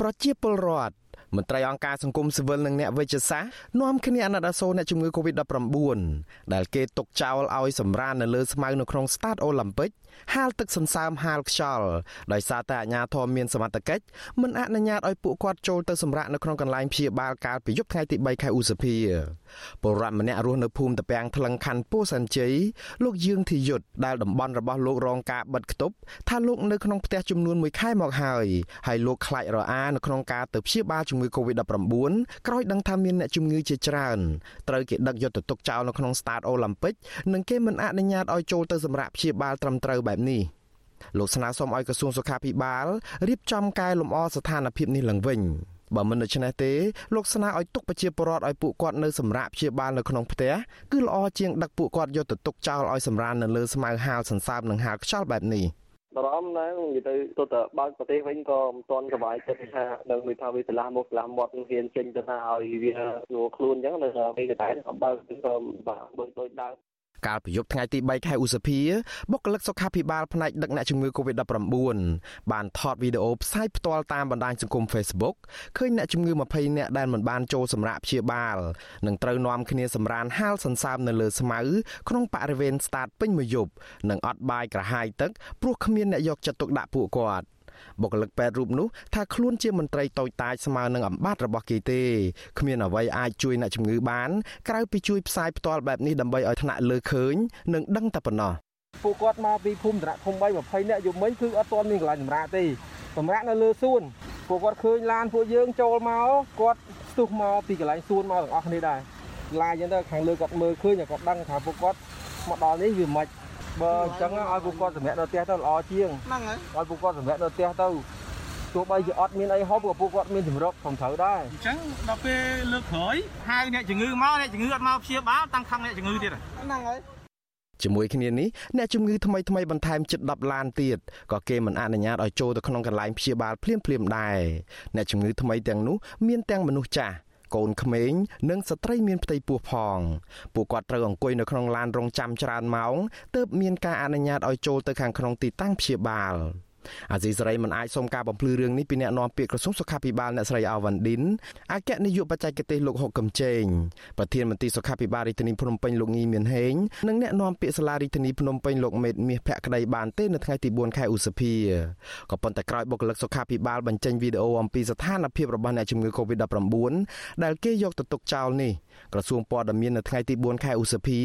ប្រជាពលរដ្ឋ មន្ត្រីអង្គការសង្គមស៊ីវិលនិងអ្នកវិទ្យាសាស្ត្រនាំគ្នាអាណិតអាសូរអ្នកជំងឺ Covid-19 ដែលគេទុកចោលឲ្យសម្រាននៅលើស្មៅនៅក្នុងស្តាតអូឡ িম্প ិកហាលទឹកសន្សើមហាលខ្យល់ដោយសារតែអាជ្ញាធរមានសមត្ថកិច្ចមិនអនុញ្ញាតឲ្យពួកគាត់ចូលទៅសម្រាកនៅក្នុងកន្លែងព្យាបាលកាលពីយប់ថ្ងៃទី3ខែឧសភាពលរដ្ឋម្នាក់រស់នៅភូមិតពាំងថ្លឹងខណ្ឌពោធិ៍សែនជ័យលោកយឿងធីយុទ្ធដែលតំបន់របស់លោករងការបិទគប់ថាលោកនៅក្នុងផ្ទះចំនួន1ខែមកហើយហើយលោកខ្លាចរអានៅក្នុងការទៅព្យាបាលជំងឺ Covid-19 ក្រោយដឹងថាមានអ្នកជំងឺជាច្រើនត្រូវគេដឹកយកទៅទុកចោលនៅក្នុងស្តាតអូឡ িম্প ិកនិងគេមិនអនុញ្ញាតឲ្យចូលទៅសម្រាកព្យាបាលត្រឹមត្រូវបែបនេះលោកស្នើសុំឲ្យក្រសួងសុខាភិបាលរៀបចំកែលម្អស្ថានភាពនេះឡើងវិញបើមិនដូច្នេះទេលោកស្នើឲ្យទុកប្រជាពលរដ្ឋឲ្យពួកគាត់នៅសម្រាប់ព្យាបាលនៅក្នុងផ្ទះគឺល្អជាងដឹកពួកគាត់យកទៅទុកចោលឲ្យសម្រាននៅលើស្មៅហាលសន្សើមនិងហាលខ្យល់បែបនេះ បារម្ភណាស់និយាយទៅទៅតែបើកប្រទេសវិញក៏មិនទាន់សុបាយចិត្តថានឹងមានថាវាឆ្លាស់មកឆ្លាស់មាត់ហ៊ានចេញទៅថាឲ្យវាយកខ្លួនអញ្ចឹងនៅតែពេលតែបើកក៏បាទដូចដូចដើម កាលពីយប់ថ្ងៃទី3ខែឧសភាបុគ្គលិកសុខាភិបាលផ្នែកដឹកអ្នកជំងឺ Covid-19 បានថតវីដេអូផ្សាយផ្ទាល់តាមបណ្ដាញសង្គម Facebook ឃើញអ្នកជំងឺ20នាក់ដែលមិនបានចូលសម្រាប់ព្យាបាលនិងត្រូវនាំគ្នាសម្រានហាលសន្សើមនៅលើស្មៅក្នុងបរិវេណស្តាតពេញមួយយប់និងអត់បាយក្រហាយទឹកព្រោះគ្មានអ្នកយកចិត្តទុកដាក់ពួកគាត់ បុគ្គលិកពេទ្យរូបនោះថាខ្លួនជាមន្ត្រីតូចតាចស្មើនឹងអំបត្តិរបស់គេទេគ្មានអ្វីអាចជួយអ្នកជំងឺបានក្រៅពីជួយផ្សាយផ្ទាល់បែបនេះដើម្បីឲ្យថ្នាក់លើឃើញនិងដឹងតែប៉ុណ្ណោះពួកគាត់មកពីភូមិតាធំ3 20នាក់យប់មិញគឺអត់ទាន់មានកន្លែងសម្រាប់ទេសម្រាប់នៅលើសួនពួកគាត់ឃើញឡានពួកយើងចូលមកគាត់ស្ទុះមកពីកន្លែងសួនមកទាំងអស់គ្នាដែរឡានអញ្ចឹងទៅខាងលើគាត់មើលឃើញគាត់ដឹងថាពួកគាត់មកដល់នេះវាមិន បើអញ្ចឹងឲ្យពួកគាត់សម្រាប់នៅផ្ទះទៅល្អជាងហ្នឹងហើយឲ្យពួកគាត់សម្រាប់នៅផ្ទះទៅទោះបីជាអត់មានអីហូបក៏ពួកគាត់មានជំរកផងត្រូវដែរអញ្ចឹងដល់ពេលលើកក្រោយហៅអ្នកជំងឺមកអ្នកជំងឺអត់មកព្យាបាលតាំងខំអ្នកជំងឺទៀតហ្នឹងហើយជាមួយគ្នានេះអ្នកជំងឺថ្មីថ្មីបន្ថែមជិត10ឡានទៀតក៏គេមិនអនុញ្ញាតឲ្យចូលទៅក្នុងកន្លែងព្យាបាលភ្លាមភ្លាមដែរអ្នកជំងឺថ្មីទាំងនោះមានទាំងមនុស្សចាស់ កូនក្មេងនិងស្ត្រីមានផ្ទៃពោះផងពួកគាត់ត្រូវអង្គុយនៅក្នុងឡានរងចាំច្រើនម៉ោងទើបមានការអនុញ្ញាតឲ្យចូលទៅខាងក្នុងទីតាំងព្យាបាល។ អាស៊ីសេរីមិនអាចសុំការបំភ្លឺរឿងនេះពីអ្នកនាំពាក្យក្រសួងសុខាភិបាលអ្នកស្រីអាវ៉ាន់ឌិនអគ្គនាយកបច្ចេកទេសលោកហុកកំជេងប្រធានមន្ត្រីសុខាភិបាលរាជធានីភ្នំពេញលោកងីមានហេងនិងអ្នកនាំពាក្យសាលារាជធានីភ្នំពេញលោកមេតមាសភក្តីបានទេនៅថ្ងៃទី4ខែឧសភាក៏ប៉ុន្តែក្រោយបុគ្គលិកសុខាភិបាលបញ្ចេញវីដេអូអំពីស្ថានភាពរបស់អ្នកជំងឺ Covid-19 ដែលគេយកទៅទុកចោលនេះ ក្រសួងព័ត៌មាននៅថ្ងៃទី4ខែឧសភា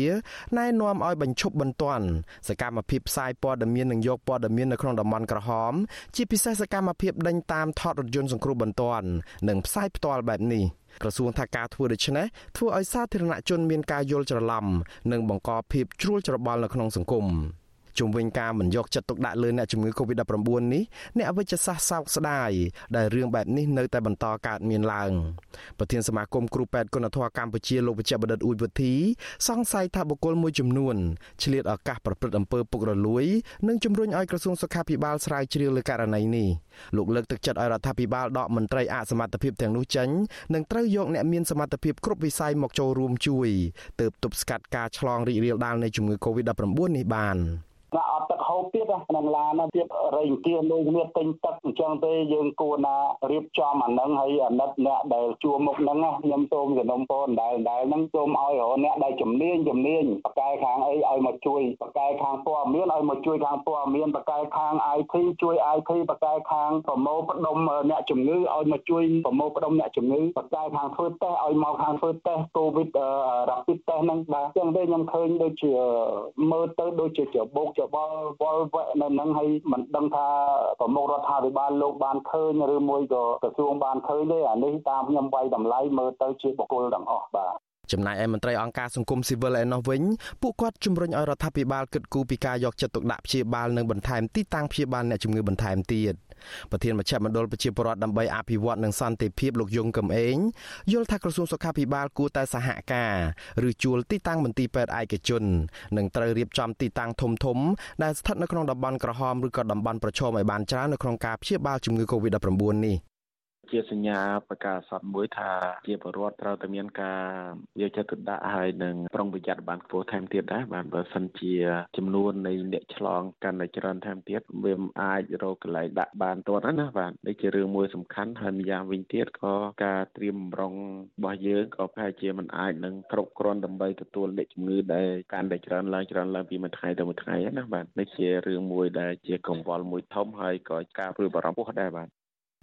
ណែនាំឲ្យបញ្ឈប់បន្ទាន់សកម្មភាពផ្សាយព័ត៌មាននិងយកព័ត៌មាននៅក្នុងតំបន់ក្រហម ជាពិសេសសកម្មភាពដេញតាមថតរថយន្តសង្គ្រោះបន្ទាន់និងផ្សាយផ្ទាល់បែបនេះក្រសួងថាការធ្វើដូច្នេះធ្វើឲ្យសាធារណជនមានការយល់ច្រឡំនិងបង្កភាពជ្រួលច្របល់នៅក្នុងសង្គម។ ជុំវិញការមិនយកចិត្តទុកដាក់លើអ្នកជំងឺ Covid-19 នេះអ្នកវិទ្យាសាស្ត្រសោកស្ដាយដែលរឿងបែបនេះនៅតែបន្តកើតមានឡើងប្រធានសមាគមគ្រូពេទ្យគុណធម៌កម្ពុជាលោកវិជ្ជបណ្ឌិតអ៊ូចវុធីសង្ស័យថាបុគ្គលមួយចំនួនឆ្លៀតឱកាសប្រព្រឹត្តអំពើពុករលួយនិងជំរុញឲ្យក្រសួងសុខាភិបាលស្រាវជ្រាវលើករណីនេះលោកលើកទឹកចិត្តឲ្យរដ្ឋាភិបាលដកមន្ត្រីអសមត្ថភាពទាំងនោះចេញនិងត្រូវយកអ្នកមានសមត្ថភាពគ្រប់វិស័យមកចូលរួមជួយទើបទប់ស្កាត់ការឆ្លងរីករាលដាលនៃជំងឺ Covid-19 នេះបាន ណាអត់ទឹកហូបទៀតក្នុងឡានទៀតរៃអង្គាមួយគ្នាទិញទឹកអញ្ចឹងទេយើងគួរណារៀបចំអានឹងហើយអាណិតអ្នកដែលជួមុខហ្នឹងខ្ញុំសូមសំណុំពរដែលដែលហ្នឹងសូមឲ្យរអ្នកដែលជំនាញជំនាញបកកែខាងអីឲ្យមកជួយបកកែខាងព័ត៌មានឲ្យមកជួយខាងព័ត៌មានបកកែខាង IT ជួយ IT បកកែខាងប្រមូលផ្ដុំអ្នកជំងឺឲ្យមកជួយប្រមូលផ្ដុំអ្នកជំងឺបកកែខាងធ្វើតេស្តឲ្យមកខាងធ្វើតេស្ត COVID rapid test ហ្នឹងបាទអញ្ចឹងទេខ្ញុំឃើញដូចជាមើលទៅដូចជាច្របូកច្របល់វល់វែកនៅនឹងហើយមិនដឹងថាប្រមុខរដ្ឋាភិបាលលោកបានឃើញឬមួយក៏ក្រសួងបានឃើញទេអានេះតាមខ្ញុំវាយតម្លៃមើលទៅជាបុគ្គលទាំងអស់បាទចំណែកឯមន្ត្រីអង្គការសង្គមស៊ីវិលឯណោះវិញពួកគាត់ជំរុញឲ្យរដ្ឋាភិបាលគិតគូរពីការយកចិត្តទុកដាក់ព្យាបាលនិងបន្ថែមទីតាំងព្យាបាលអ្នកជំងឺបន្ថែមទៀត។ ប្រធានមជ្ឈមណ្ឌលប្រជាពលរដ្ឋដើម្បីអភិវឌ្ឍនិងសន្តិភាពលោកយងកំឯងយល់ថាក្រសួងសុខាភិបាលគួរតែសហការឬជួលទីតាំងមន្ទីរពេទ្យឯកជននិងត្រូវរៀបចំទីតាំងធំធំដែលស្ថិតនៅក្នុងតំបន់ក្រហមឬក៏តំបន់ប្រឈមឲ្យបានច្រើននៅក្នុងការព្យាបាលជំងឺ Covid-19 នេះ ជាសញ្ញាប្រកាសសតមួយថាជាបរិវត្តត្រូវតែមានការយកចិត្តទុកដាក់ហើយនឹងប្រុងប្រយ័ត្នបានខ្ពស់ថែមទៀតដែរបាទបើសិនជាចំនួននៃអ្នកឆ្លងកាន់តែច្រើនថែមទៀតវាអាចរកកន្លែងដាក់បានទាន់ណាបាទនេះជារឿងមួយសំខាន់ហើយម្យ៉ាងវិញទៀតក៏ការត្រៀមបំរុងរបស់យើងក៏ប្រហែលជាមិនអាចនឹងគ្រប់គ្រាន់ដើម្បីទទួលអ្នកជំងឺដែលកាន់តែច្រើនឡើងច្រើនឡើងពីមួយថ្ងៃទៅមួយថ្ងៃណាបាទនេះជារឿងមួយដែលជាកង្វល់មួយធំហើយក៏ការព្រួយបារម្ភពោះដែរបាទ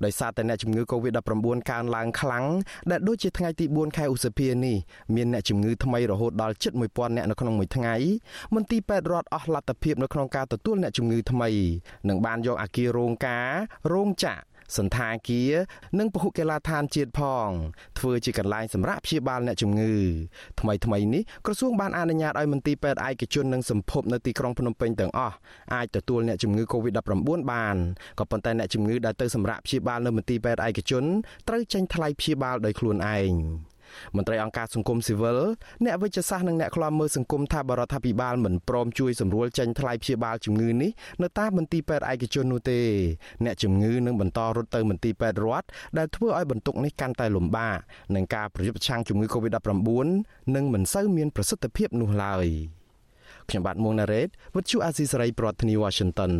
ដោយសារតែអ្នកជំងឺ Covid-19 កើនឡើងខ្លាំងដែលដូចជាថ្ងៃទី4ខែឧសភានេះមានអ្នកជំងឺថ្មីរហូតដល់ជិត1000អ្នកនៅក្នុងមួយថ្ងៃមន្ទីរពេទ្យរដ្ឋអស់លទ្ធភាពនៅក្នុងការទទួលអ្នកជំងឺថ្មីនិងបានយកអាគាររោងការរោងចក្រ សន្តាគារនិងពហុកីឡដ្ឋានជាតិផង ធ្វើជាកន្លែងសម្រាប់ព្យាបាលអ្នកជំងឺថ្មីថ្មីនេះក្រសួងបានអនុញ្ញាតឲ្យមន្ទីរពេទ្យឯកជននិងសម្ភពនៅទីក្រុងភ្នំពេញទាំងអស់អាចទទួលអ្នកជំងឺ Covid-19 បានក៏ប៉ុន្តែអ្នកជំងឺដែលទៅសម្រាប់ព្យាបាលនៅមន្ទីរពេទ្យឯកជនត្រូវចេញថ្លៃព្យាបាលដោយខ្លួនឯង មន្ត្រីអង្គការសង្គមស៊ីវិលអ្នកវិទ្យាសាស្ត្រនិងអ្នកខ្លាំមើលសង្គមថាបរដ្ឋាភិបាលមិនព្រមជួយសម្រួលចេញថ្លៃព្យាបាលជំងឺនេះនៅតាមមន្ទីរពេទ្យឯកជននោះទេអ្នកជំងឺនឹងបន្តរត់ទៅមន្ទីរពេទ្យរដ្ឋដែលធ្វើឲ្យបន្ទុកនេះកាន់តែលំបាកនិងការប្រយុទ្ធប្រឆាំងជំងឺ Covid-19 នឹងមិនសូវមានប្រសិទ្ធភាពនោះឡើយខ្ញុំបាទមួងណារ៉េតវិទ្យុអាស៊ីសេរីប្រធានាធិបតី Washington